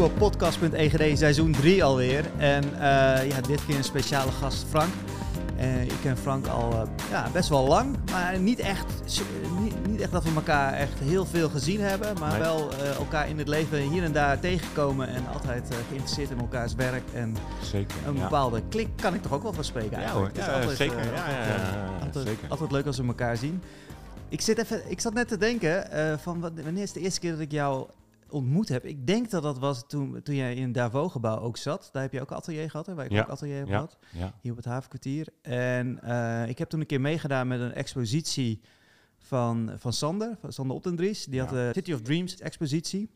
nieuwe podcast.egd seizoen 3 alweer. En eh, ja, dit keer een speciale gast, Frank. Uh, ik ken Frank al uh, ja, best wel lang, maar niet echt, niet, niet, echt dat we elkaar echt heel veel gezien hebben. Maar nee. wel elkaar in het leven hier en daar tegenkomen en altijd geïnteresseerd in elkaars werk. En zeker, een bepaalde ja. klik kan ik toch ook wel van spreken eigenlijk. Ja, hoor. Ja, altijd, zeker. ja, altijd, zeker. altijd leuk als we elkaar zien. Ik, zit even, ik zat net te denken, van wanneer is de eerste keer dat ik jou ontmoet heb. Ik denk dat dat was toen, toen jij in het Davos-gebouw ook zat. Daar heb je ook atelier gehad, hè? waar ik ja. ook atelier heb ja. gehad. Ja. Hier op het Havenkwartier. En uh, ik heb toen een keer meegedaan met een expositie van, van Sander, van Sander Optendries. Die had de City of Dreams expositie.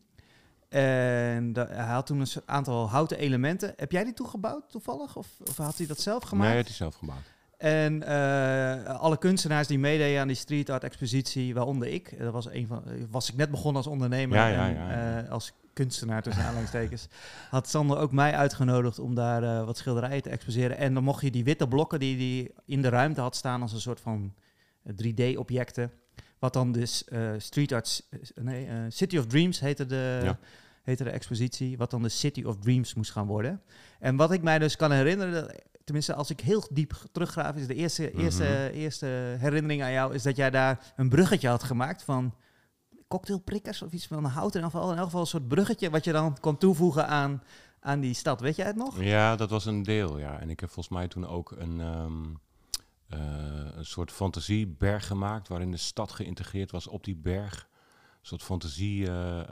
En de, hij had toen een aantal houten elementen. Heb jij die toegebouwd toevallig? Of, of had hij dat zelf gemaakt? Nee, het is zelf gebouwd. En uh, alle kunstenaars die meededen aan die street art expositie, waaronder ik, dat was een van, was ik net begonnen als ondernemer ja, ja, en ja, uh, als kunstenaar tussen aanhalingstekens, had Sander ook mij uitgenodigd om daar uh, wat schilderijen te exposeren. En dan mocht je die witte blokken die hij in de ruimte had staan als een soort van 3D-objecten, wat dan dus street art, nee, City of Dreams heette de, heette de expositie, wat dan de City of Dreams moest gaan worden. En wat ik mij dus kan herinneren, tenminste als ik heel diep teruggraaf, is de eerste, mm -hmm. eerste, eerste herinnering aan jou, is dat jij daar een bruggetje had gemaakt van cocktailprikkers of iets van hout in elk geval. In elk geval een soort bruggetje wat je dan kon toevoegen aan, aan die stad. Weet jij het nog? Ja, dat was een deel, ja. En ik heb volgens mij toen ook een, um, uh, een soort fantasieberg gemaakt, waarin de stad geïntegreerd was op die berg. Een soort fantasie, uh, uh,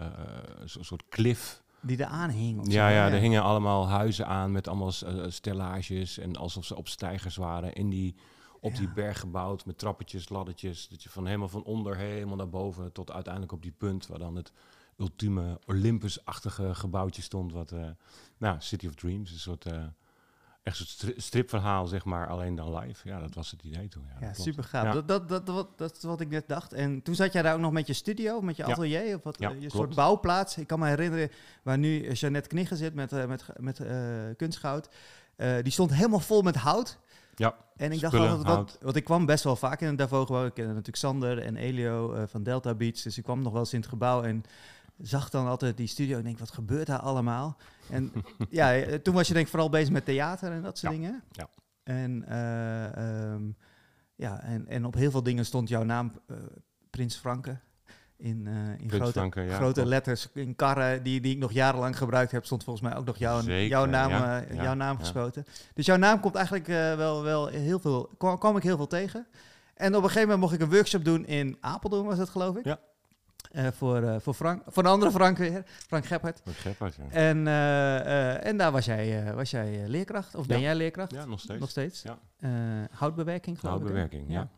een soort cliff. Die er aan hing. Ja, ja, er hingen allemaal huizen aan met allemaal uh, stellages en alsof ze op stijgers waren in die, op ja. die berg gebouwd met trappetjes, laddertjes. Dat je van helemaal van onder helemaal naar boven tot uiteindelijk op die punt waar dan het ultieme Olympus-achtige gebouwtje stond. Wat, uh, nou, City of Dreams, een soort, uh, echt een stripverhaal zeg maar, alleen dan live. Ja, dat was het idee toen. Ja, ja super gaaf. Ja. Dat, dat, dat, dat, dat is wat ik net dacht. En toen zat jij daar ook nog met je studio, met je atelier, ja. of wat, ja, je klopt. soort bouwplaats. Ik kan me herinneren waar nu Jeannette Knigge zit met, uh, met, met uh, kunstgoud. Uh, die stond helemaal vol met hout. Ja, en ik dacht altijd, wat, want ik kwam best wel vaak in het gebouw. Ik kende natuurlijk Sander en Elio van Delta Beach. Dus ik kwam nog wel eens in het gebouw en zag dan altijd die studio en denk, wat gebeurt daar allemaal? En ja, toen was je denk ik vooral bezig met theater en dat soort ja. dingen. Ja. En, uh, um, ja, en, en op heel veel dingen stond jouw naam, uh, Prins Franke. In, uh, in grote, Franke, ja, grote letters, in karren die, die ik nog jarenlang gebruikt heb, stond volgens mij ook nog jouw, Zeker, jouw naam, ja, jouw naam geschoten. Dus jouw naam komt eigenlijk wel, wel heel veel, kwam, kwam, ik heel veel tegen. En op een gegeven moment mocht ik een workshop doen in Apeldoorn, was dat geloof ik? Ja. Uh, voor, uh, voor, Frank, voor een andere Frank weer, Frank Gephert. Frank Gephert, ja. En, uh, en daar was jij, was jij leerkracht, of ben ja. jij leerkracht? Ja, nog steeds. Nog steeds? Ja. houtbewerking geloof houtbewerking, ik. ja.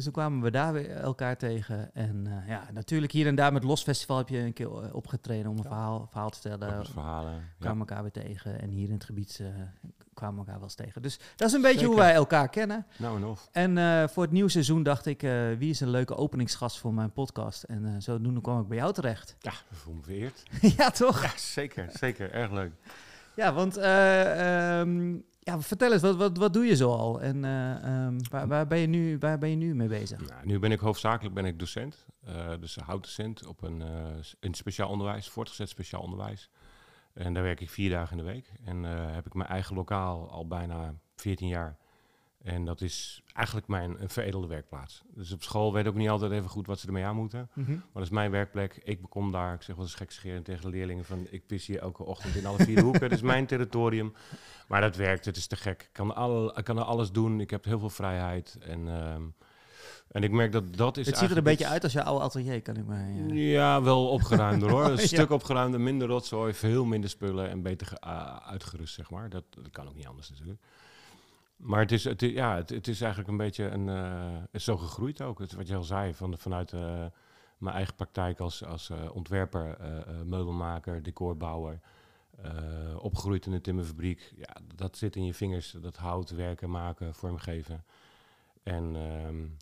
Dus toen kwamen we daar weer elkaar tegen. En uh, ja, natuurlijk hier en daar met Los Festival heb je een keer uh, opgetreden om een ja. verhaal, verhaal te stellen. verhalen. Kwamen ja. elkaar weer tegen. En hier in het gebied uh, kwamen we elkaar wel eens tegen. Dus dat is een beetje Zeker. hoe wij elkaar kennen. Nou en of. En voor het nieuwe seizoen dacht ik, wie is een leuke openingsgast voor mijn podcast? En zodoende kwam ik bij jou terecht. Ja, ik voel me vereerd. ja, toch? Ja, zeker. Zeker. Erg leuk. Ja, want um, ja, vertel eens, wat, wat, wat doe je zo al? En uh, um, waar, waar, ben je nu, waar ben je nu mee bezig? Nou, nu ben ik hoofdzakelijk ben ik docent. Uh, dus houtdocent op een, uh, een speciaal onderwijs, voortgezet speciaal onderwijs. En daar werk ik vier dagen in de week. En heb ik mijn eigen lokaal al bijna 14 jaar. En dat is eigenlijk mijn een veredelde werkplaats. Dus op school weet ik ook niet altijd even goed wat ze ermee aan moeten. Mm-hmm. Maar dat is mijn werkplek. Ik kom daar, ik zeg wel eens gekscherend tegen de leerlingen van... ik pis hier elke ochtend in alle vier hoeken. Het is mijn territorium. Maar dat werkt, het is te gek. Ik kan, al, ik kan er alles doen. Ik heb heel veel vrijheid. En, um, en ik merk dat dat is Het ziet er een beetje uit als je oude atelier, kan ik maar... Ja, ja wel opgeruimder hoor. Een ja. stuk opgeruimder, minder rotzooi, veel minder spullen... en beter uh, uitgerust, zeg maar. Dat, dat kan ook niet anders natuurlijk. Maar het is, het, ja, het, het, is eigenlijk een beetje een, uh, is zo gegroeid ook. Het, wat je al zei, van, vanuit uh, mijn eigen praktijk als, als uh, ontwerper, meubelmaker, decorbouwer. opgegroeid in de timmerfabriek. Ja, dat zit in je vingers. Dat hout, werken, maken, vormgeven. En um,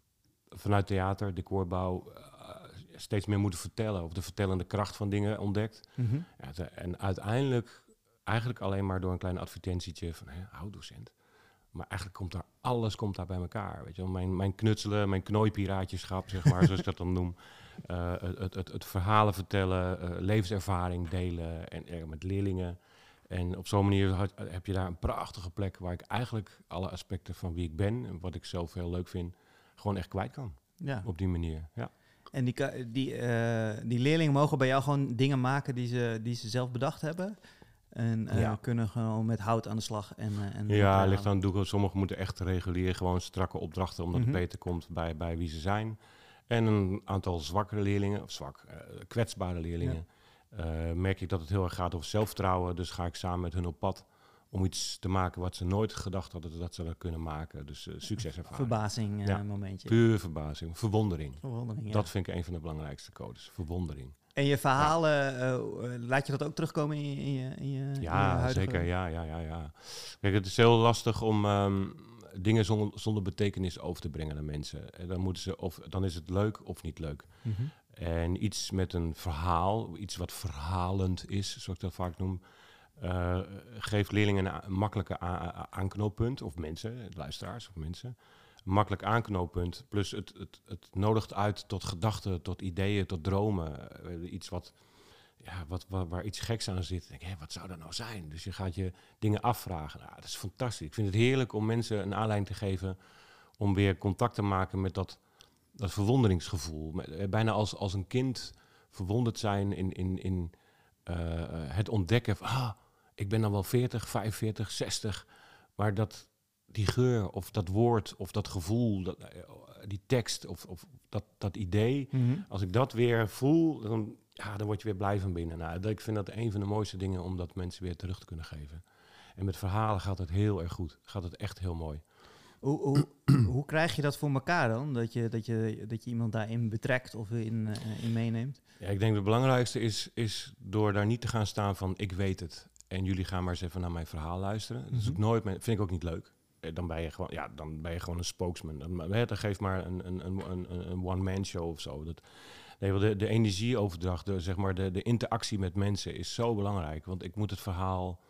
vanuit theater, decorbouw, steeds meer moeten vertellen. Of de vertellende kracht van dingen ontdekt. Mm-hmm. Ja, en uiteindelijk, eigenlijk alleen maar door een klein advertentietje van houtdocent. Maar eigenlijk komt daar alles komt daar bij elkaar. Weet je wel? Mijn, mijn knutselen, mijn knooipiraatjeschap, zeg maar, zoals ik dat dan noem. Uh, het, het, het, verhalen vertellen, uh, levenservaring delen en, en, met leerlingen. En op zo'n manier had, heb je daar een prachtige plek waar ik eigenlijk alle aspecten van wie ik ben en wat ik zelf heel leuk vind, gewoon echt kwijt kan. Ja. Op die manier. Ja. En die, die, uh, die leerlingen mogen bij jou gewoon dingen maken die ze, die ze zelf bedacht hebben? En uh, kunnen gewoon met hout aan de slag. En, uh, en ja, ligt aan doeken. Sommigen moeten echt regulier gewoon strakke opdrachten, omdat het mhm. beter komt bij, bij wie ze zijn. En een aantal zwakkere leerlingen, of zwak, uh, kwetsbare leerlingen, merk ik dat het heel erg gaat over zelfvertrouwen. Dus ga ik samen met hun op pad om iets te maken wat ze nooit gedacht hadden dat ze dat kunnen maken. Dus uh, succeservaring. Verbazing ja, momentje. Puur verbazing. Verwondering. Verwondering Dat vind ik een van de belangrijkste codes. Verwondering. En je verhalen, uh, laat je dat ook terugkomen in je, in je, in je Ja, zeker. Ja, ja, ja, ja. Kijk, het is heel lastig om um, dingen zonder, zonder betekenis over te brengen naar mensen. En dan, moeten ze of, dan is het leuk of niet leuk. Mm -hmm. En iets met een verhaal, iets wat verhalend is, zoals ik dat vaak noem, uh, geeft leerlingen een makkelijke aanknooppunt, of mensen, luisteraars of mensen, makkelijk aanknooppunt. Plus het, het, het nodigt uit tot gedachten, tot ideeën, tot dromen. Uh, iets wat, ja, wat, waar, waar, iets geks aan zit. Denk, hé, wat zou dat nou zijn? Dus je gaat je dingen afvragen. Nou, dat is fantastisch. Ik vind het heerlijk om mensen een aanleiding te geven om weer contact te maken met dat, dat verwonderingsgevoel. Eh, bijna als, als een kind verwonderd zijn in, in, in uh, het ontdekken van, ah, ik ben dan wel 40, 45, 60, maar dat, die geur of dat woord of dat gevoel, dat, eh, die tekst of, of dat, dat idee, mhm. als ik dat weer voel, dan, ja, dan word je weer blij van binnen. Nou, ik vind dat een van de mooiste dingen om dat mensen weer terug te kunnen geven. En met verhalen gaat het heel erg goed. Gaat het echt heel mooi. Hoe, hoe, hoe krijg je dat voor elkaar dan? Dat je, dat je, dat je iemand daarin betrekt of in, uh, in meeneemt? Ja, ik denk het belangrijkste is, is door daar niet te gaan staan van ik weet het. En jullie gaan maar eens even naar mijn verhaal luisteren. Dat is mhm. ook nooit, vind ik ook niet leuk. Eh, dan ben je gewoon, ja, dan ben je gewoon een spokesman. Dan, dan geef maar een, een, een, een, one-man show of zo. Dat, nee, de, de energieoverdracht, de, zeg maar de, de interactie met mensen is zo belangrijk. Want ik moet het verhaal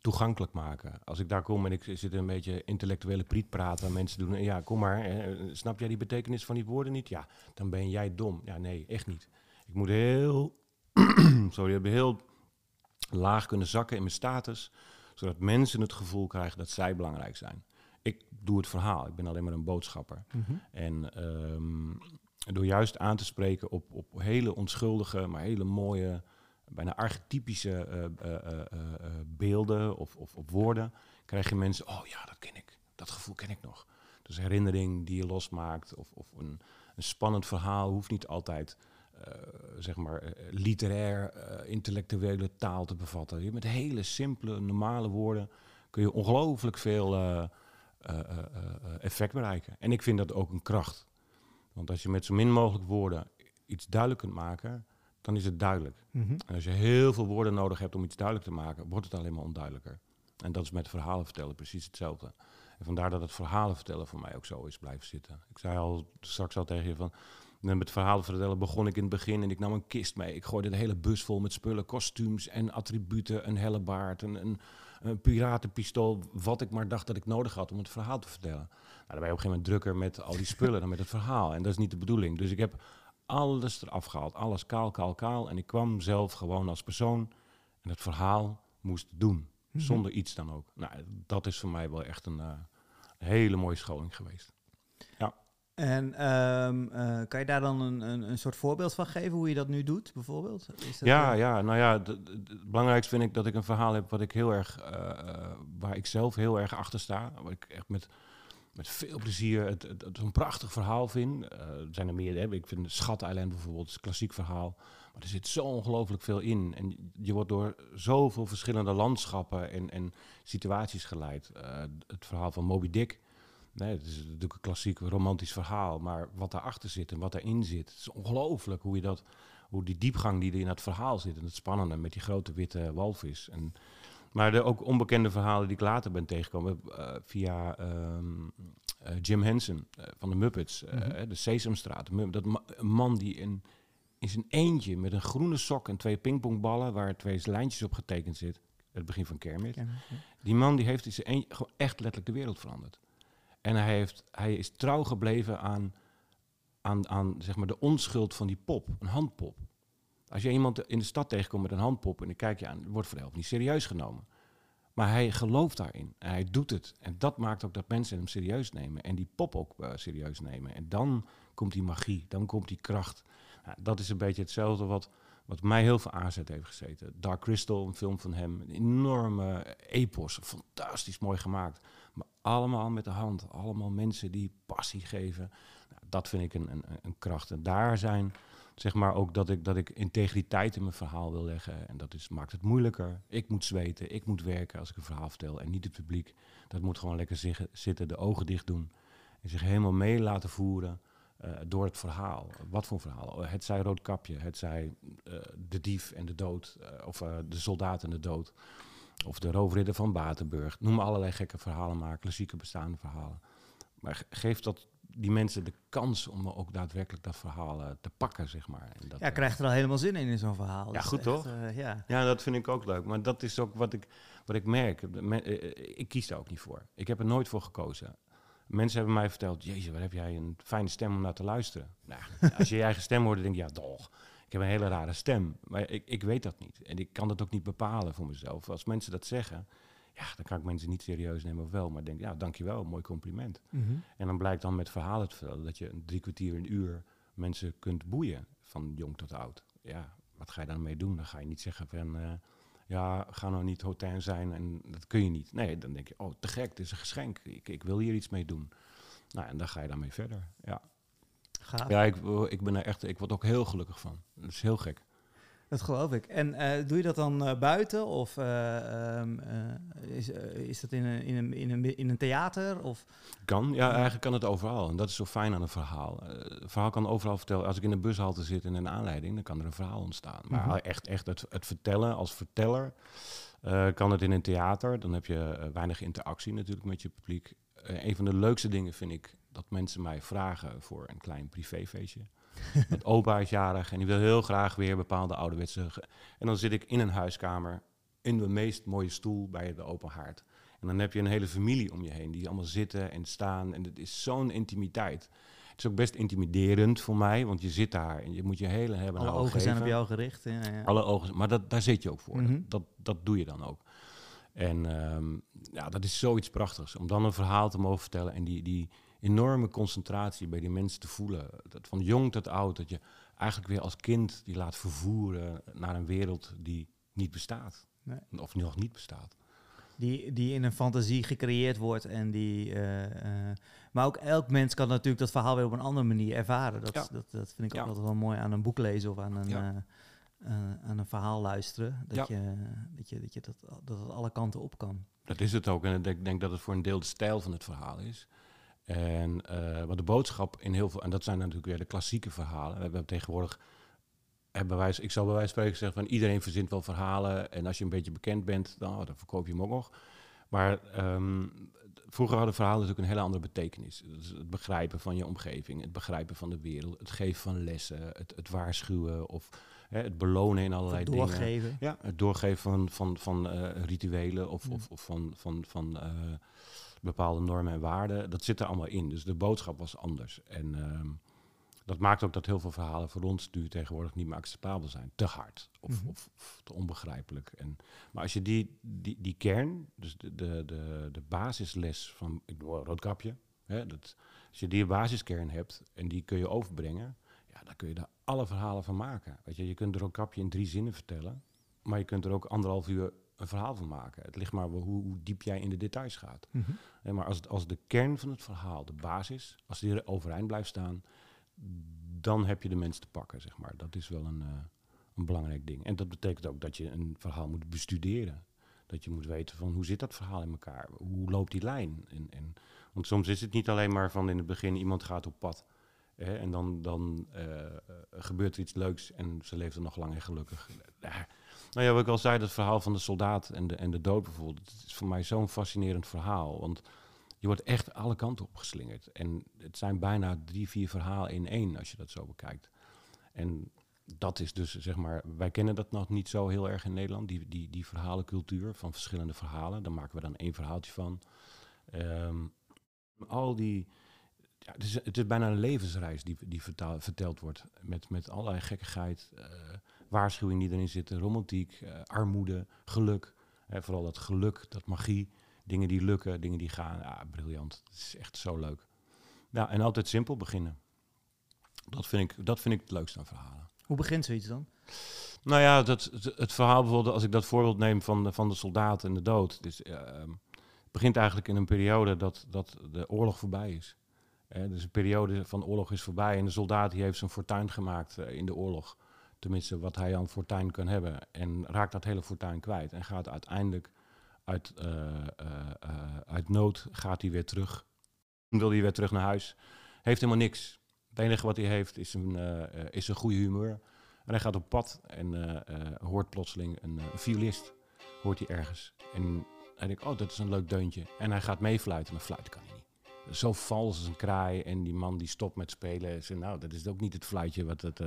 toegankelijk maken. Als ik daar kom en ik zit een beetje intellectuele priet praten aan mensen doen. Ja, kom maar. Hè, snap jij die betekenis van die woorden niet? Ja, dan ben jij dom. Ja, nee, echt niet. Ik moet heel, sorry, heel laag kunnen zakken in mijn status, zodat mensen het gevoel krijgen dat zij belangrijk zijn. Ik doe het verhaal, ik ben alleen maar een boodschapper. Mhm. En um, door juist aan te spreken op, op hele onschuldige, maar hele mooie, bijna archetypische uh, uh, beelden of, of, of, woorden, krijg je mensen, oh ja, dat ken ik, dat gevoel ken ik nog. Dus herinnering die je losmaakt of, of een, een spannend verhaal hoeft niet altijd uh, zeg maar, eh, literair, uh, intellectuele taal te bevatten. Met hele simpele, normale woorden kun je ongelooflijk veel effect bereiken. En ik vind dat ook een kracht. Want als je met zo min mogelijk woorden iets duidelijk kunt maken, dan is het duidelijk. Mhm. En als je heel veel woorden nodig hebt om iets duidelijk te maken, wordt het alleen maar onduidelijker. En dat is met verhalen vertellen precies hetzelfde. En vandaar dat het verhalen vertellen voor mij ook zo is blijven zitten. Ik zei al straks al tegen je van, en met verhalen vertellen begon ik in het begin en ik nam een kist mee. Ik gooide de hele bus vol met spullen, kostuums en attributen, een hellebaard, een, een, een piratenpistool, wat ik maar dacht dat ik nodig had om het verhaal te vertellen. Nou, dan ben je op een gegeven moment drukker met al die spullen dan met het verhaal. En dat is niet de bedoeling. Dus ik heb alles eraf gehaald, alles kaal, kaal, kaal. En ik kwam zelf gewoon als persoon en het verhaal moest doen, mhm. zonder iets dan ook. Nou, dat is voor mij wel echt een uh, hele mooie scholing geweest. En um, uh, kan je daar dan een, een, een, soort voorbeeld van geven hoe je dat nu doet, bijvoorbeeld? Is dat ja, ja, nou ja, het belangrijkste vind ik dat ik een verhaal heb wat ik heel erg, uh, waar ik zelf heel erg achter sta. Waar ik echt met, met veel plezier het, het, het een prachtig verhaal vind. Uh, er zijn er meer, hè? ik vind Schat Island bijvoorbeeld, is een klassiek verhaal. Maar er zit zo ongelooflijk veel in. En je wordt door zoveel verschillende landschappen en, en situaties geleid. het verhaal van Moby Dick Nee, het is natuurlijk een klassiek romantisch verhaal, maar wat daarachter zit en wat daarin zit, het is ongelooflijk hoe je dat, hoe die diepgang die er in het verhaal zit en het spannende met die grote witte walvis. En, maar de ook onbekende verhalen die ik later ben tegengekomen uh, via um, uh, Jim Henson uh, van de Muppets, mm de Sesamstraat. Dat ma een man die in, in zijn eentje met een groene sok en twee pingpongballen waar twee lijntjes op getekend zit, het begin van Kermit. Kermit Die man die heeft in zijn eentje gewoon echt letterlijk de wereld veranderd. En hij, heeft, hij is trouw gebleven aan aan, aan zeg maar de onschuld van die pop, een handpop. Als je iemand in de stad tegenkomt met een handpop en dan kijk je aan, wordt voor de helft niet serieus genomen. Maar hij gelooft daarin en hij doet het. En dat maakt ook dat mensen hem serieus nemen en die pop ook uh, serieus nemen. En dan komt die magie, dan komt die kracht. Nou, dat is een beetje hetzelfde wat, wat mij heel veel aanzet heeft gezeten. Dark Crystal, een film van hem, een enorme epos, fantastisch mooi gemaakt. Maar allemaal met de hand, allemaal mensen die passie geven. Nou, dat vind ik een, een, een kracht. En daar zijn zeg maar ook dat ik, dat ik integriteit in mijn verhaal wil leggen. En dat is, maakt het moeilijker. Ik moet zweten, ik moet werken als ik een verhaal vertel. En niet het publiek. Dat moet gewoon lekker zitten, de ogen dicht doen. En zich helemaal mee laten voeren uh, door het verhaal. Wat voor verhaal? Het zij Roodkapje, het zij uh, de dief en de dood. Uh, of de soldaat en de dood. Of de roofridder van Batenburg. Noem allerlei gekke verhalen maar, klassieke bestaande verhalen. Maar geef dat die mensen de kans om ook daadwerkelijk dat verhaal uh, te pakken, zeg maar. En dat, ja, krijgt er al helemaal zin in in zo'n verhaal. Ja, goed echt, toch? Uh, ja. ja, dat vind ik ook leuk. Maar dat is ook wat ik, wat ik merk. ik kies daar ook niet voor. Ik heb er nooit voor gekozen. Mensen hebben mij verteld, jezus, wat heb jij een fijne stem om naar te luisteren. Nou, als je je eigen stem hoort, denk je, ja, toch. Ik heb een hele rare stem. Maar ik, ik weet dat niet. En ik kan dat ook niet bepalen voor mezelf. Als mensen dat zeggen, ja, dan kan ik mensen niet serieus nemen of wel. Maar denk, ja, dankjewel, mooi compliment. Mhm. En dan blijkt dan met verhalen te vertellen dat je een drie kwartier, een uur mensen kunt boeien, van jong tot oud. Ja, wat ga je daarmee doen? Dan ga je niet zeggen van, uh, ja, ga nou niet hotel zijn en dat kun je niet. Nee, dan denk je, oh, te gek, dit is een geschenk. Ik, ik wil hier iets mee doen. Nou, en dan ga je daarmee verder, ja. Gaaf. Ja, ik, ik ben er echt, ik word ook heel gelukkig van. Dat is heel gek. Dat geloof ik. En uh, doe je dat dan uh, buiten? Of uh, um, is, is dat in een, in, een, in, een, in een theater? Of? Kan, ja, eigenlijk kan het overal. En dat is zo fijn aan een verhaal. Het verhaal kan overal vertellen. Als ik in een bushalte zit in een aanleiding, dan kan er een verhaal ontstaan. Maar mm -hmm. echt, echt het, het, vertellen als verteller kan het in een theater. Dan heb je weinig interactie natuurlijk met je publiek. een van de leukste dingen vind ik dat mensen mij vragen voor een klein privéfeestje. Met opa is jarig en die wil heel graag weer bepaalde ouderwetse... En dan zit ik in een huiskamer in de meest mooie stoel bij de open haard. En dan heb je een hele familie om je heen die allemaal zitten en staan. En het is zo'n intimiteit. Het is ook best intimiderend voor mij, want je zit daar en je moet je hele hebben. Alle ogen zijn op jou gericht. Ja, ja. Alle ogen, maar dat, daar zit je ook voor. Mm -hmm. dat, dat doe je dan ook. En um, ja, dat is zoiets prachtigs. Om dan een verhaal te mogen vertellen en die, die, enorme concentratie bij die mensen te voelen. Dat van jong tot oud, dat je eigenlijk weer als kind die laat vervoeren naar een wereld die niet bestaat. Nee. Of nog niet bestaat. Die, die in een fantasie gecreëerd wordt en die. Uh, uh, maar ook elk mens kan natuurlijk dat verhaal weer op een andere manier ervaren. Dat, ja. dat, dat vind ik ook altijd wel mooi aan een boek lezen of aan een, ja. uh, aan een verhaal luisteren. Dat, je, dat, je, dat, je dat, dat het alle kanten op kan. Dat is het ook. En ik denk dat het voor een deel de stijl van het verhaal is. En uh, wat de boodschap in heel veel, en dat zijn natuurlijk weer de klassieke verhalen. We hebben tegenwoordig, hebben wij, ik zal bij wijze van spreken zeggen van iedereen verzint wel verhalen. En als je een beetje bekend bent, dan, oh, dan verkoop je hem ook nog. Maar um, vroeger hadden verhalen natuurlijk een hele andere betekenis. Dus het begrijpen van je omgeving, het begrijpen van de wereld, het geven van lessen, het, het waarschuwen of hè, het belonen in allerlei het doorgeven. dingen. Ja, het doorgeven van, van, van uh, rituelen of, ja. of, of, van, van, van uh, bepaalde normen en waarden. Dat zit er allemaal in. Dus de boodschap was anders. En uh, dat maakt ook dat heel veel verhalen voor ons nu tegenwoordig niet meer acceptabel zijn. Te hard of, mm -hmm. of, of te onbegrijpelijk. En, maar als je die, die, die kern, dus de, de, de, de basisles van, ik een roodkapje, hè, dat, als je die basiskern hebt en die kun je overbrengen, ja, dan kun je daar alle verhalen van maken. Weet je, je kunt er ook kapje in drie zinnen vertellen, maar je kunt er ook anderhalf uur een verhaal van maken. Het ligt maar hoe, hoe diep jij in de details gaat. Mm -hmm. en maar als, het, als de kern van het verhaal, de basis, als die er overeind blijft staan, dan heb je de mens te pakken, zeg maar. Dat is wel een, uh, een belangrijk ding. En dat betekent ook dat je een verhaal moet bestuderen. Dat je moet weten van hoe zit dat verhaal in elkaar? Hoe loopt die lijn? En, en, want soms is het niet alleen maar van in het begin iemand gaat op pad. Hè, en dan, dan uh, gebeurt er iets leuks en ze leeft er nog lang en gelukkig. Nou ja, wat ik al zei, dat verhaal van de soldaat en de, en de dood bijvoorbeeld. Het is voor mij zo'n fascinerend verhaal. Want je wordt echt alle kanten op geslingerd. En het zijn bijna drie, vier verhalen in één, als je dat zo bekijkt. En dat is dus, zeg maar, wij kennen dat nog niet zo heel erg in Nederland, die, die, die verhalencultuur van verschillende verhalen. Daar maken we dan één verhaaltje van. Um, al die, ja, het, is, het is bijna een levensreis die, die verteld wordt. Met, met allerlei gekkigheid, uh, waarschuwingen die erin zitten, romantiek, uh, armoede, geluk. Vooral dat geluk, dat magie, dingen die lukken, dingen die gaan. Ja, briljant. Het is echt zo leuk. Ja, en altijd simpel beginnen. Dat vind ik, dat vind ik het leukste aan verhalen. Hoe begint zoiets dan? Nou ja, dat, het, het verhaal bijvoorbeeld, als ik dat voorbeeld neem van de, van de soldaat en de dood. Dus, uh, begint eigenlijk in een periode dat, dat de oorlog voorbij is. Eh, dus een periode van oorlog is voorbij en de soldaat die heeft zijn fortuin gemaakt uh, in de oorlog. Tenminste, wat hij aan fortuin kan hebben. En raakt dat hele fortuin kwijt. En gaat uiteindelijk uit, uit nood gaat hij weer terug. Wil hij weer terug naar huis. Heeft helemaal niks. Het enige wat hij heeft is een, is een goede humeur. En hij gaat op pad en hoort plotseling een, violist. Hoort hij ergens. En hij denkt, oh, dat is een leuk deuntje. En hij gaat meefluiten, maar fluiten kan hij niet. Zo vals als een kraai. En die man die stopt met spelen. Zegt, nou, dat is ook niet het fluitje wat het...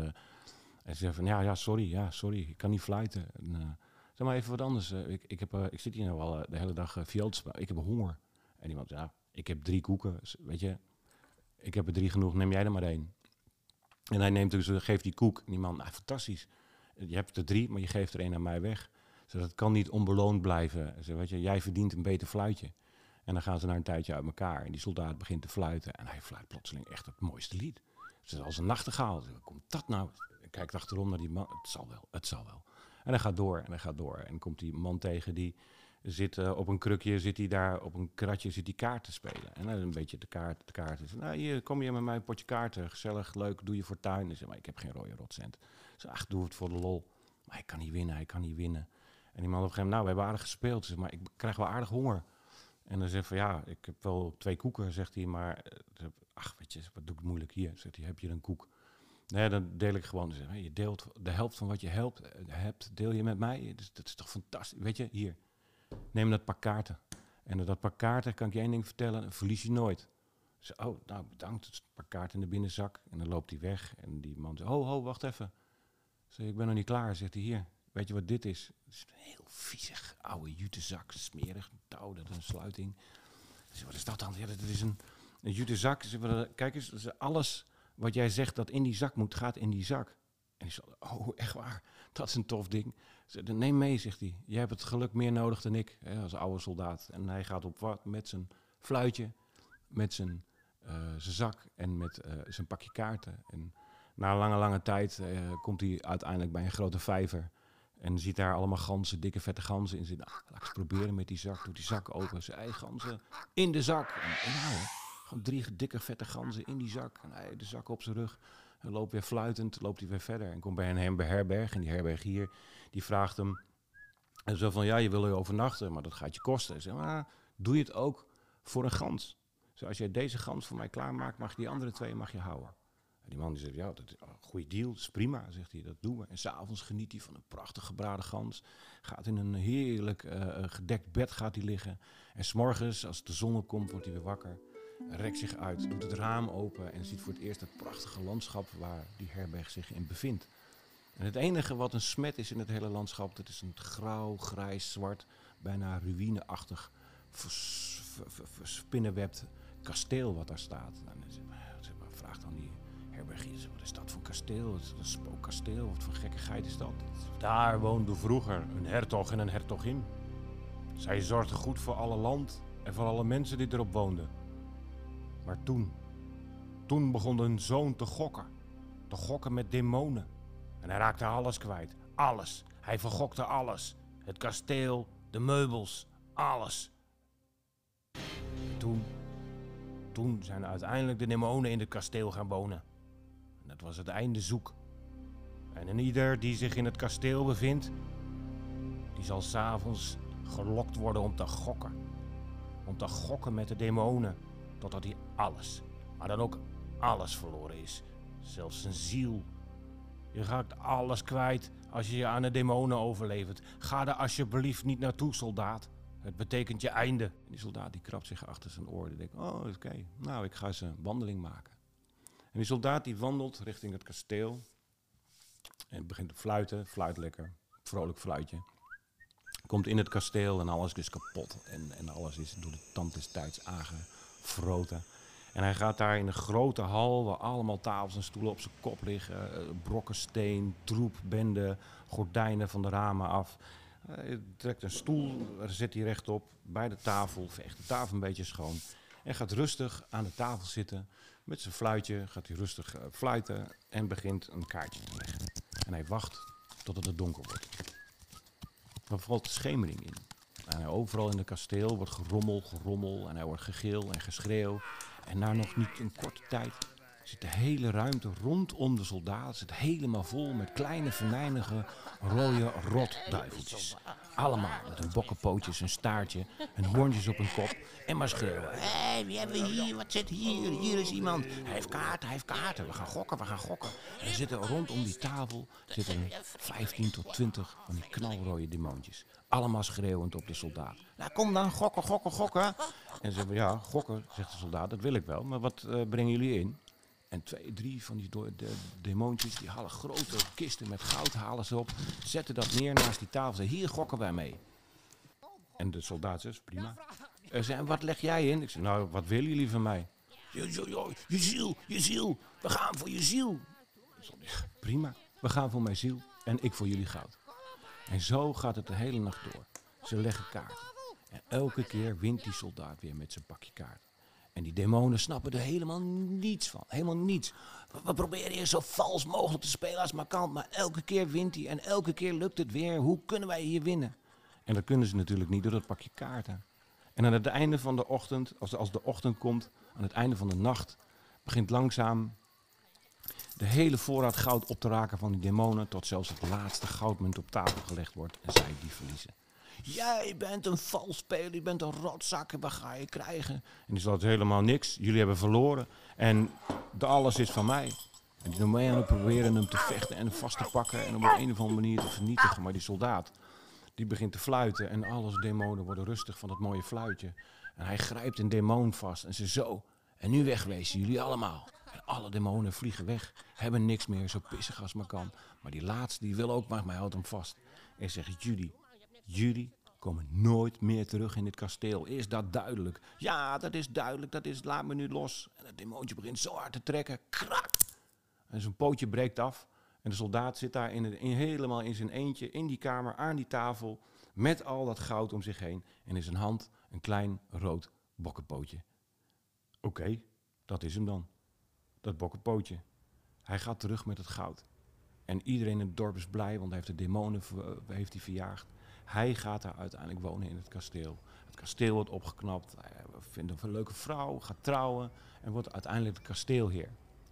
Hij zegt van, ja, ja, sorry, ja, sorry, ik kan niet fluiten. En, uh, zeg maar even wat anders. Uh, ik, ik, heb, ik zit hier nou al de hele dag viool. Ik heb honger. En iemand, ja, ik heb drie koeken. Weet je, ik heb er drie genoeg, neem jij er maar één. En hij neemt dus, geeft die koek. En die man, nou, fantastisch. Je hebt er drie, maar je geeft er één aan mij weg. Dus dat kan niet onbeloond blijven. Zeg, weet je, jij verdient een beter fluitje. En dan gaan ze na een tijdje uit elkaar. En die soldaat begint te fluiten. En hij fluit plotseling echt het mooiste lied. Het is als een nachtegaal. Hoe komt dat nou? Hij kijkt achterom naar die man. Het zal wel, het zal wel. En hij gaat door en hij gaat door. En komt die man tegen die zit uh, op een krukje, zit hij daar op een kratje, zit die kaart te spelen. En dan een beetje de kaart, de kaart is. Nou, hier kom je met mij een potje kaarten. Gezellig, leuk, doe je fortuin. Ik zeg, maar ik heb geen rode rotcent. Zeg, ach, doe het voor de lol. Maar hij kan niet winnen, hij kan niet winnen. En die man op een gegeven moment, nou, we hebben aardig gespeeld, maar ik krijg wel aardig honger. En dan zegt van, ja, ik heb wel twee koeken, zegt hij, maar, eh, ach, weet je, wat doe ik moeilijk hier? Zegt hij, heb je een koek? Nee, dan deel ik gewoon. Je deelt de helft van wat je helpt, eh, hebt, deel je met mij. Dus dat is toch fantastisch. Weet je, hier, neem dat pak kaarten. En dat pak kaarten, kan ik je één ding vertellen, verlies je nooit. Zeg, oh, nou bedankt, het pak kaarten in de binnenzak. En dan loopt hij weg. En die man zegt, ho, ho, wacht even. Ik ben nog niet klaar, zegt hij hier. Weet je wat dit is? Het is een heel viezig oude jutezak, smerig, touw, dat is een sluiting. Dus wat is dat dan? Ja, dat is een, een jutezak. Kijk eens, alles wat jij zegt dat in die zak moet, gaat in die zak. En die zegt, oh, echt waar? Dat is een tof ding. Neem mee, zegt hij. Jij hebt het geluk meer nodig dan ik, hè, als oude soldaat. En hij gaat op wat met zijn fluitje, met zijn, uh, zijn zak en met uh, zijn pakje kaarten. En na lange, lange tijd uh, komt hij uiteindelijk bij een grote vijver. En ziet daar allemaal ganzen, dikke vette ganzen in zitten. Ah, laat ik eens proberen met die zak. Doet die zak open. Zijn eigen ganzen in de zak. En, en nou, gewoon drie dikke vette ganzen in die zak. En hij de zak op zijn rug. En loopt weer fluitend, loopt hij weer verder. En komt bij een herberg. En die herberg hier, die vraagt hem... En zo van, ja, je wil er overnachten, maar dat gaat je kosten. Zeg maar, doe je het ook voor een gans? Zoals als jij deze gans voor mij klaarmaakt, mag je die andere twee mag je houden. En die man die zegt, ja, dat is een goede deal, dat is prima, zegt hij, dat doen we. En s'avonds geniet hij van een prachtig gebraden gans. Gaat in een heerlijk uh, gedekt bed gaat hij liggen. En s'morgens, als de zon opkomt, wordt hij weer wakker. Rekt zich uit, doet het raam open en ziet voor het eerst het prachtige landschap waar die herberg zich in bevindt. En het enige wat een smet is in het hele landschap, dat is een grauw, grijs, zwart, bijna ruïneachtig, verspinnenwebt kasteel wat daar staat. En dan vraagt dan die herbergier. Wat is dat voor kasteel? Is een spookkasteel? Wat voor gekkigheid is dat? Daar woonde vroeger een hertog en een hertogin. Zij zorgden goed voor alle land en voor alle mensen die erop woonden. Maar toen, toen begon hun zoon te gokken. Te gokken met demonen. En hij raakte alles kwijt. Alles. Hij vergokte alles. Het kasteel, de meubels, alles. toen, toen zijn uiteindelijk de demonen in het kasteel gaan wonen. Het was het einde zoek. En een ieder die zich in het kasteel bevindt, die zal s'avonds gelokt worden om te gokken. Om te gokken met de demonen, totdat hij alles, maar dan ook alles verloren is. Zelfs zijn ziel. Je raakt alles kwijt als je je aan de demonen overlevert. Ga er alsjeblieft niet naartoe, soldaat. Het betekent je einde. En die soldaat die krabt zich achter zijn oor. Die denkt, oh oké, nou ik ga eens een wandeling maken. En die soldaat die wandelt richting het kasteel. En begint te fluiten, fluit lekker, vrolijk fluitje. Komt in het kasteel en alles is kapot. En, en alles is door de tand des tijds aangefroten. En hij gaat daar in een grote hal, waar allemaal tafels en stoelen op zijn kop liggen. eh, brokken steen, troep, bende, gordijnen van de ramen af. Hij trekt een stoel, zit hij rechtop bij de tafel, veegt de tafel een beetje schoon. En gaat rustig aan de tafel zitten. Met zijn fluitje gaat hij rustig eh, fluiten en begint een kaartje te leggen. En hij wacht totdat het donker wordt. Dan valt de schemering in. En overal in het kasteel wordt gerommel, gerommel en hij wordt gegil en geschreeuw. En na nog niet een korte tijd zit de hele ruimte rondom de soldaat zit helemaal vol met kleine venijnige rode rotduiveltjes. Allemaal met hun bokkenpootjes, een staartje, en hoorntjes op hun kop en maar schreeuwen. Hé, wie hebben we hier? Wat zit hier? Hier is iemand. Hij heeft kaarten, hij heeft kaarten. We gaan gokken, we gaan gokken. En zitten rondom die tafel zitten er 15 tot 20 van die knalrode demoontjes. Allemaal schreeuwend op de soldaat. Nou, kom dan, gokken, gokken, gokken. En ze zeggen, ja, gokken, zegt de soldaat, dat wil ik wel. Maar wat eh, brengen jullie in? En twee, drie van die de, demoontjes, die halen grote kisten met goud, halen ze op, zetten dat neer naast die tafel. Zeggen, hier gokken wij mee. En de soldaat zegt, prima. En zei, wat leg jij in? Ik zeg, nou, wat willen jullie van mij? Je, je, je, ziel, je ziel. We gaan voor je ziel. Prima, we gaan voor mijn ziel en ik voor jullie goud. En zo gaat het de hele nacht door. Ze leggen kaarten. En elke keer wint die soldaat weer met zijn pakje kaarten. En die demonen snappen er helemaal niets van. Helemaal niets. We, proberen hier zo vals mogelijk te spelen als maar kan. Maar elke keer wint hij en elke keer lukt het weer. Hoe kunnen wij hier winnen? En dat kunnen ze natuurlijk niet door dat pakje kaarten. En aan het einde van de ochtend, als, als de ochtend komt, aan het einde van de nacht, begint langzaam de hele voorraad goud op te raken van die demonen. Tot zelfs het laatste goudmunt op tafel gelegd wordt en zij die verliezen. Jij bent een valspeler, je bent een rotzak, en wat ga je krijgen? En die zegt helemaal niks, jullie hebben verloren en de alles is van mij. En die demonen proberen hem te vechten en vast te pakken en op een of andere manier te vernietigen. Maar die soldaat, die begint te fluiten en alle demonen worden rustig van dat mooie fluitje. En hij grijpt een demon vast en ze zo. En nu wegwezen jullie allemaal. En alle demonen vliegen weg, hebben niks meer, zo pissig als maar kan. Maar die laatste, die wil ook maar, maar hij houdt hem vast. En zegt, jullie, jullie komen nooit meer terug in dit kasteel. Is dat duidelijk? Ja, dat is duidelijk, dat is, laat me nu los. En het demoontje begint zo hard te trekken, krak. En zijn pootje breekt af. En de soldaat zit daar in, helemaal in zijn eentje in die kamer aan die tafel. Met al dat goud om zich heen. En in zijn hand een klein rood bokkenpootje. Oké, dat is hem dan. Dat bokkenpootje. Hij gaat terug met het goud. En iedereen in het dorp is blij, want hij heeft de demonen heeft hij verjaagd. Hij gaat daar uiteindelijk wonen in het kasteel. Het kasteel wordt opgeknapt. Hij vindt een leuke vrouw, gaat trouwen en wordt uiteindelijk de kasteelheer.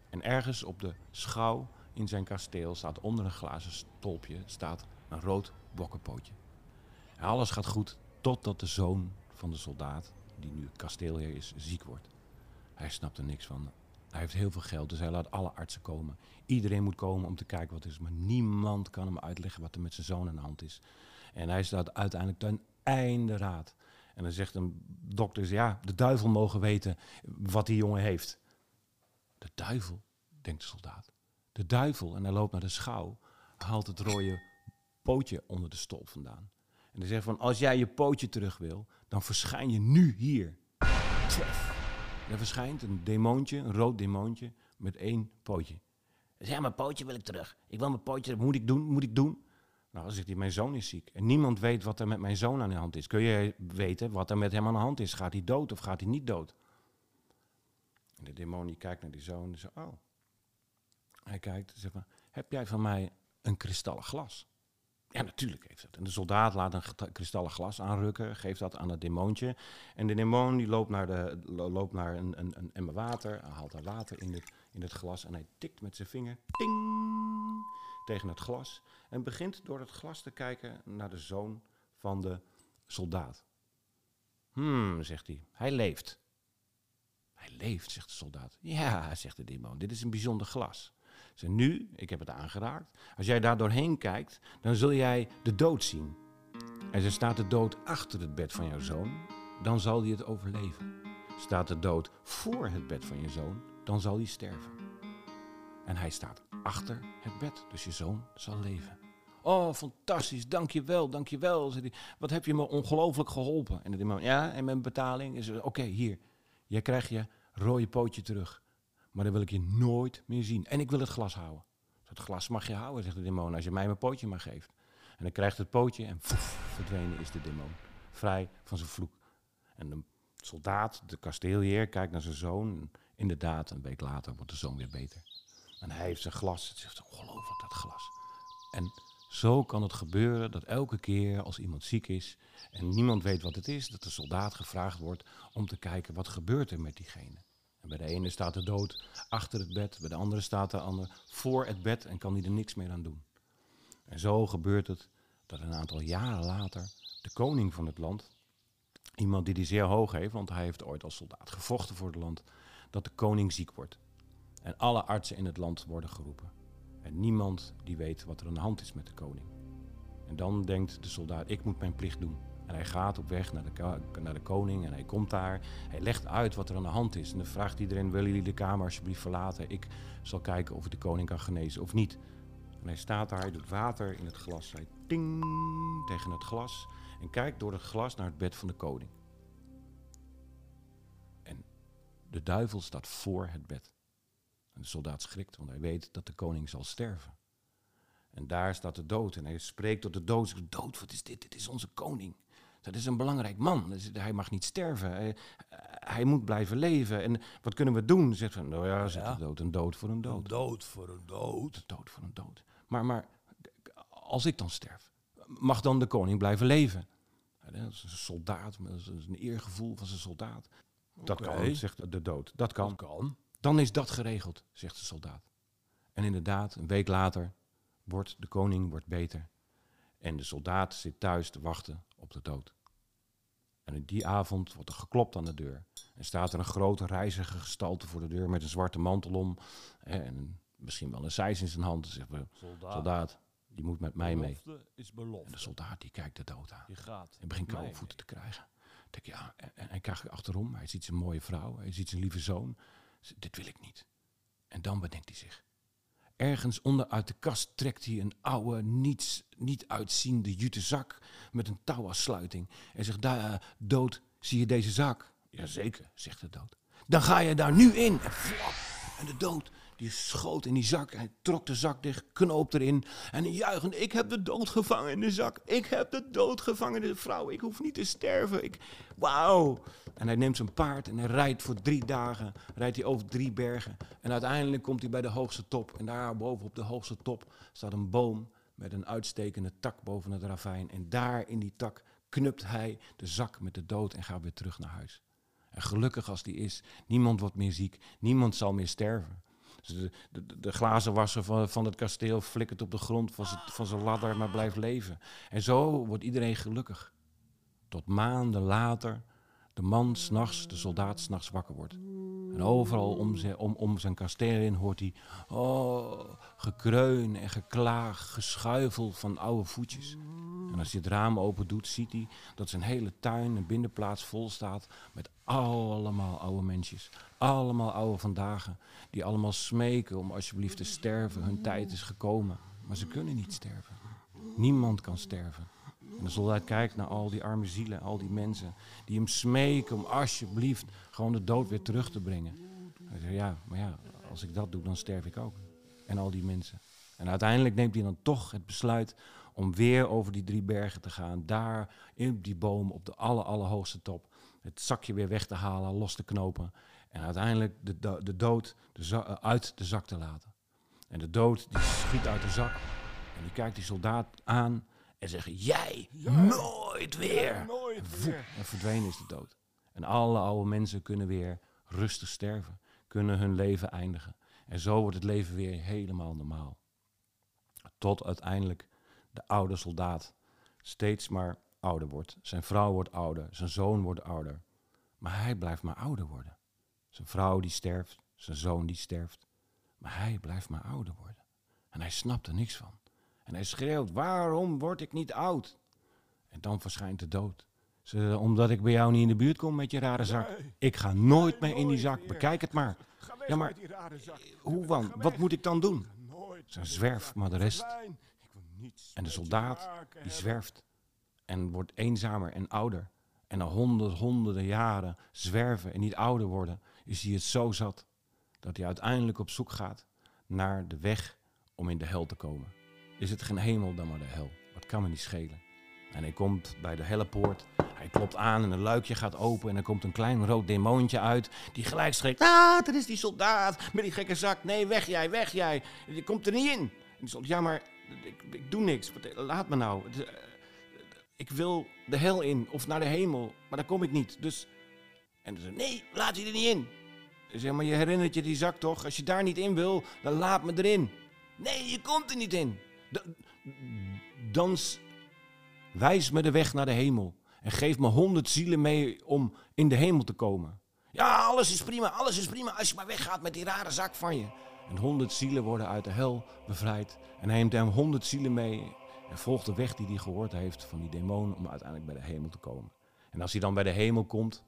En ergens op de schouw in zijn kasteel staat onder een glazen stolpje staat een rood bokkenpootje. En alles gaat goed totdat de zoon van de soldaat, die nu kasteelheer is, ziek wordt. Hij snapt er niks van. Hij heeft heel veel geld, dus hij laat alle artsen komen. Iedereen moet komen om te kijken wat er is, maar niemand kan hem uitleggen wat er met zijn zoon aan de hand is. En hij staat uiteindelijk ten einde raad. En dan zegt een dokter, ja, de duivel mogen weten wat die jongen heeft. De duivel, denkt de soldaat. De duivel. En hij loopt naar de schouw, haalt het rode pootje onder de stolp vandaan. En hij zegt van, als jij je pootje terug wil, dan verschijn je nu hier. Tjef. Er verschijnt een demoontje, een rood demoontje, met één pootje. Hij zegt, ja, mijn pootje wil ik terug. Ik wil mijn pootje, wat moet ik doen, moet ik doen? Nou, zegt hij, mijn zoon is ziek. En niemand weet wat er met mijn zoon aan de hand is. Kun je weten wat er met hem aan de hand is? Gaat hij dood of gaat hij niet dood? En de demon die kijkt naar die zoon en oh. Hij kijkt zegt, heb jij van mij een kristallen glas? Ja, natuurlijk heeft het. En de soldaat laat een kristallen glas aanrukken, geeft dat aan het demoontje. En de demon die loopt naar, de, lo- loopt naar een, een, een emmer water, haalt daar water in het, in het glas en hij tikt met zijn vinger ting, tegen het glas. En begint door het glas te kijken naar de zoon van de soldaat. Hmm, zegt hij, hij leeft. Hij leeft, zegt de soldaat. Ja, zegt de demon, dit is een bijzonder glas. Zeg, nu, ik heb het aangeraakt. Als jij daar doorheen kijkt, dan zul jij de dood zien. En er staat de dood achter het bed van jouw zoon, dan zal hij het overleven. Staat de dood voor het bed van je zoon, dan zal hij sterven. En hij staat achter het bed, dus je zoon zal leven. Oh, fantastisch, dankjewel, dankjewel. Hij, Wat heb je me ongelooflijk geholpen? En de demon, ja, en mijn betaling is, oké, hier. Jij krijgt je rode pootje terug. Maar dan wil ik je nooit meer zien. En ik wil het glas houden. Dat glas mag je houden, zegt de demon, als je mij mijn pootje maar geeft. En dan krijgt het pootje en verdwenen is de demon. Vrij van zijn vloek. En de soldaat, de kasteelheer, kijkt naar zijn zoon. Inderdaad, een week later wordt de zoon weer beter. En hij heeft zijn glas. Het is ongelooflijk, dat glas. En zo kan het gebeuren dat elke keer als iemand ziek is en niemand weet wat het is, dat de soldaat gevraagd wordt om te kijken wat gebeurt er met diegene. En bij de ene staat de dood achter het bed, bij de andere staat de ander voor het bed en kan hij er niks meer aan doen. En zo gebeurt het dat een aantal jaren later de koning van het land, iemand die die zeer hoog heeft, want hij heeft ooit als soldaat gevochten voor het land, dat de koning ziek wordt. En alle artsen in het land worden geroepen. En niemand die weet wat er aan de hand is met de koning. En dan denkt de soldaat, ik moet mijn plicht doen. En hij gaat op weg naar de, naar de koning en hij komt daar. Hij legt uit wat er aan de hand is. En dan vraagt iedereen, willen jullie de kamer alsjeblieft verlaten? Ik zal kijken of ik de koning kan genezen of niet. En hij staat daar, hij doet water in het glas. Hij ting tegen het glas en kijkt door het glas naar het bed van de koning. En de duivel staat voor het bed. En de soldaat schrikt, want hij weet dat de koning zal sterven. En daar staat de dood. En hij spreekt tot de dood. Dood, wat is dit? Dit is onze koning. Dat is een belangrijk man. Hij mag niet sterven. Hij, hij moet blijven leven. En wat kunnen we doen? Zegt van, nou ja, zegt de dood. Een dood voor een dood. Een dood voor een dood. Een dood voor een dood. Maar, maar als ik dan sterf, mag dan de koning blijven leven? Dat is een soldaat, dat is een eergevoel van zijn soldaat. Dat kan, zegt de dood. Dat kan. Dat kan. Dan is dat geregeld, zegt de soldaat. En inderdaad, een week later wordt de koning wordt beter. En de soldaat zit thuis te wachten op de dood. En in die avond wordt er geklopt aan de deur. En staat er een grote reizige gestalte voor de deur met een zwarte mantel om. En misschien wel een seis in zijn hand. En zegt, soldaat, soldaat die moet met mij mee. Is. En de soldaat die kijkt de dood aan. Je gaat. En begint koude voeten te krijgen. Denk, ja, en hij kijkt achterom. Hij ziet zijn mooie vrouw. Hij ziet zijn lieve zoon. Dit wil ik niet. En dan bedenkt hij zich. Ergens onder uit de kast trekt hij een oude, niets, niet uitziende jute zak met een touw als sluiting. En zegt, daar, dood, zie je deze zak? Jazeker, zegt de dood. Dan ga je daar nu in. En en de dood die schoot in die zak. Hij trok de zak dicht, knoop erin. En juichend, ik heb de dood gevangen in de zak. Ik heb de dood gevangen in de vrouw. Ik hoef niet te sterven. Ik, wauw. En hij neemt zijn paard en hij rijdt voor drie dagen. Rijdt hij over drie bergen. En uiteindelijk komt hij bij de hoogste top. En daar boven op de hoogste top staat een boom met een uitstekende tak boven het ravijn. En daar in die tak knupt hij de zak met de dood en gaat weer terug naar huis. En gelukkig als die is, niemand wordt meer ziek, niemand zal meer sterven. Dus de, de glazenwasser van, van het kasteel flikkert op de grond van van zijn ladder, maar blijft leven. En zo wordt iedereen gelukkig. Tot maanden later de man s'nachts, de soldaat s'nachts wakker wordt. En overal om zijn, om, om zijn kasteel heen hoort hij... Oh, gekreun en geklaag, geschuifel van oude voetjes. En als hij het raam open doet, ziet hij dat zijn hele tuin en binnenplaats vol staat met allemaal oude mensjes. Allemaal oude vandaag, die allemaal smeken om alsjeblieft te sterven. Hun tijd is gekomen, maar ze kunnen niet sterven. Niemand kan sterven. En de soldaat kijkt naar al die arme zielen, al die mensen die hem smeken om alsjeblieft gewoon de dood weer terug te brengen. Hij zegt, ja, maar ja, als ik dat doe, dan sterf ik ook. En al die mensen. En uiteindelijk neemt hij dan toch het besluit om weer over die drie bergen te gaan. Daar in die boom op de aller, allerhoogste top. Het zakje weer weg te halen, los te knopen. En uiteindelijk de, de, dood de eh, uit de zak te laten. En de dood die schiet uit de zak. En die kijkt die soldaat aan en zegt: Jij, nooit weer. nooit weer. En verdwenen is de dood. En alle oude mensen kunnen weer rustig sterven. Kunnen hun leven eindigen. En zo wordt het leven weer helemaal normaal. Tot uiteindelijk de oude soldaat steeds maar ouder wordt. Zijn vrouw wordt ouder, zijn zoon wordt ouder. Maar hij blijft maar ouder worden. Zijn vrouw die sterft, zijn zoon die sterft. Maar hij blijft maar ouder worden. En hij snapt er niks van. En hij schreeuwt, waarom word ik niet oud? En dan verschijnt de dood. Ze, omdat ik bij jou niet in de buurt kom met je rare zak. Ik ga nooit meer in die zak. Bekijk het maar. Ja, maar hoe dan? Wat moet ik dan doen? Ze zwerft maar de rest. En de soldaat, die zwerft en wordt eenzamer en ouder. En na honderd, honderden jaren zwerven en niet ouder worden, is hij het zo zat dat hij uiteindelijk op zoek gaat naar de weg om in de hel te komen. Is het geen hemel dan maar de hel? Wat kan me niet schelen? En hij komt bij de hellepoort. Hij klopt aan en een luikje gaat open. En er komt een klein rood demoontje uit. Die gelijk schreeuwt: Ah, dat is die soldaat met die gekke zak. Nee, weg jij, weg jij. Je komt er niet in. En die stond: Ja, maar ik, ik doe niks. Laat me nou. Eh, Ik wil de hel in of naar de hemel. Maar daar kom ik niet. Dus. En ze zei: Nee, laat je er niet in. Ze zei: Maar je herinnert je die zak toch? Als je daar niet in wil, dan laat me erin. Nee, je komt er niet in. Da- Dan wijs me de weg naar de hemel. En geef me honderd zielen mee om in de hemel te komen. Ja, alles is prima, alles is prima. Als je maar weggaat met die rare zak van je. En honderd zielen worden uit de hel bevrijd. En hij neemt hem honderd zielen mee. En volgt de weg die hij gehoord heeft van die demon om uiteindelijk bij de hemel te komen. En als hij dan bij de hemel komt,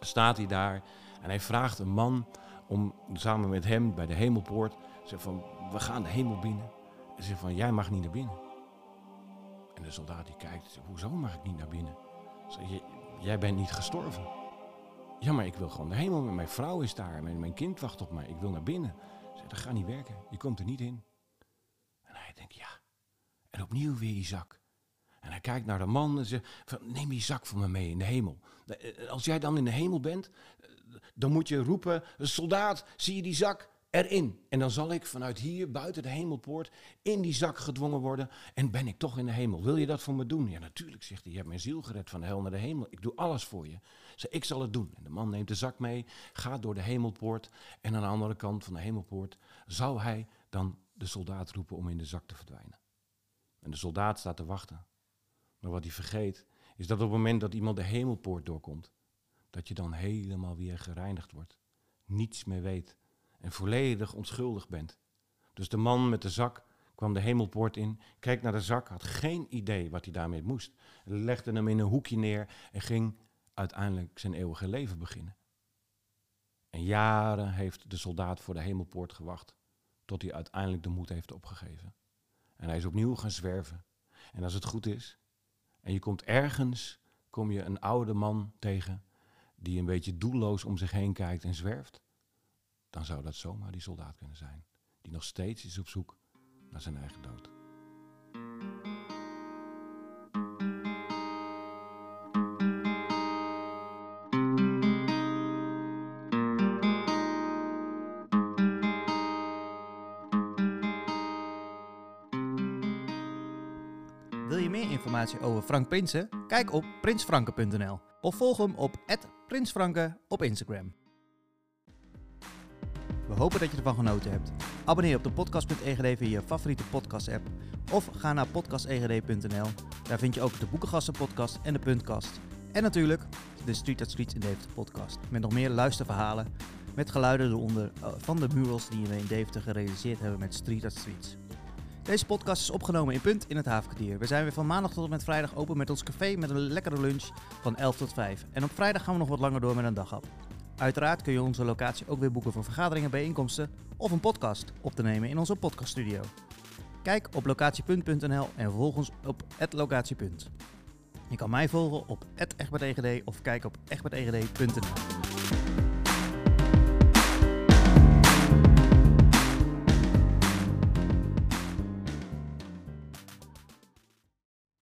staat hij daar. En hij vraagt een man om samen met hem bij de hemelpoort. Zegt van, we gaan de hemel binnen. En zegt van, jij mag niet naar binnen. En de soldaat die kijkt, zegt, hoezo mag ik niet naar binnen? Zeg, "J- jij bent niet gestorven. Ja, maar ik wil gewoon de hemel. Mijn vrouw is daar. Mijn, mijn kind wacht op mij. Ik wil naar binnen. Dat gaat niet werken. Je komt er niet in. En hij denkt, ja. En opnieuw weer die zak. En hij kijkt naar de man en zegt, neem die zak van me mee in de hemel. Eh, Als jij dan in de hemel bent, eh, dan moet je roepen, soldaat, zie je die zak? En dan zal ik vanuit hier, buiten de hemelpoort, in die zak gedwongen worden. En ben ik toch in de hemel. Wil je dat voor me doen? Ja, natuurlijk, zegt hij. Je hebt mijn ziel gered van de hel naar de hemel. Ik doe alles voor je. Zeg, ik zal het doen. En de man neemt de zak mee, gaat door de hemelpoort. En aan de andere kant van de hemelpoort zou hij dan de soldaat roepen om in de zak te verdwijnen. En de soldaat staat te wachten. Maar wat hij vergeet, is dat op het moment dat iemand de hemelpoort doorkomt, dat je dan helemaal weer gereinigd wordt. Niets meer weet en volledig onschuldig bent. Dus de man met de zak kwam de hemelpoort in, keek naar de zak, had geen idee wat hij daarmee moest. Legde hem in een hoekje neer en ging uiteindelijk zijn eeuwige leven beginnen. En jaren heeft de soldaat voor de hemelpoort gewacht, tot hij uiteindelijk de moed heeft opgegeven. En hij is opnieuw gaan zwerven. En als het goed is, en je komt ergens, kom je een oude man tegen die een beetje doelloos om zich heen kijkt en zwerft, dan zou dat zomaar die soldaat kunnen zijn, die nog steeds is op zoek naar zijn eigen dood. Wil je meer informatie over Frank Prinsen? Kijk op prinsfranke.nl of volg hem op @prinsfranke op Instagram. We hopen dat je ervan genoten hebt. Abonneer op de podcast.egd via je favoriete podcast-app of ga naar podcastegd.nl. Daar vind je ook de Boekengasten podcast en de Puntkast. En natuurlijk de Street at Streets in Deventer podcast met nog meer luisterverhalen met geluiden eronder eh, van de murals die we in Deventer gerealiseerd hebben met Street at Streets. Deze podcast is opgenomen in Punt in het Havenkwartier. We zijn weer van maandag tot en met vrijdag open met ons café met een lekkere lunch van 11 tot 5. En op vrijdag gaan we nog wat langer door met een daghap. Uiteraard kun je onze locatie ook weer boeken voor vergaderingen, bijeenkomsten of een podcast op te nemen in onze podcaststudio. Kijk op locatiepunt.nl en volg ons op @locatiepunt. Je kan mij volgen op @egbertegd of kijk op egbertegd.nl.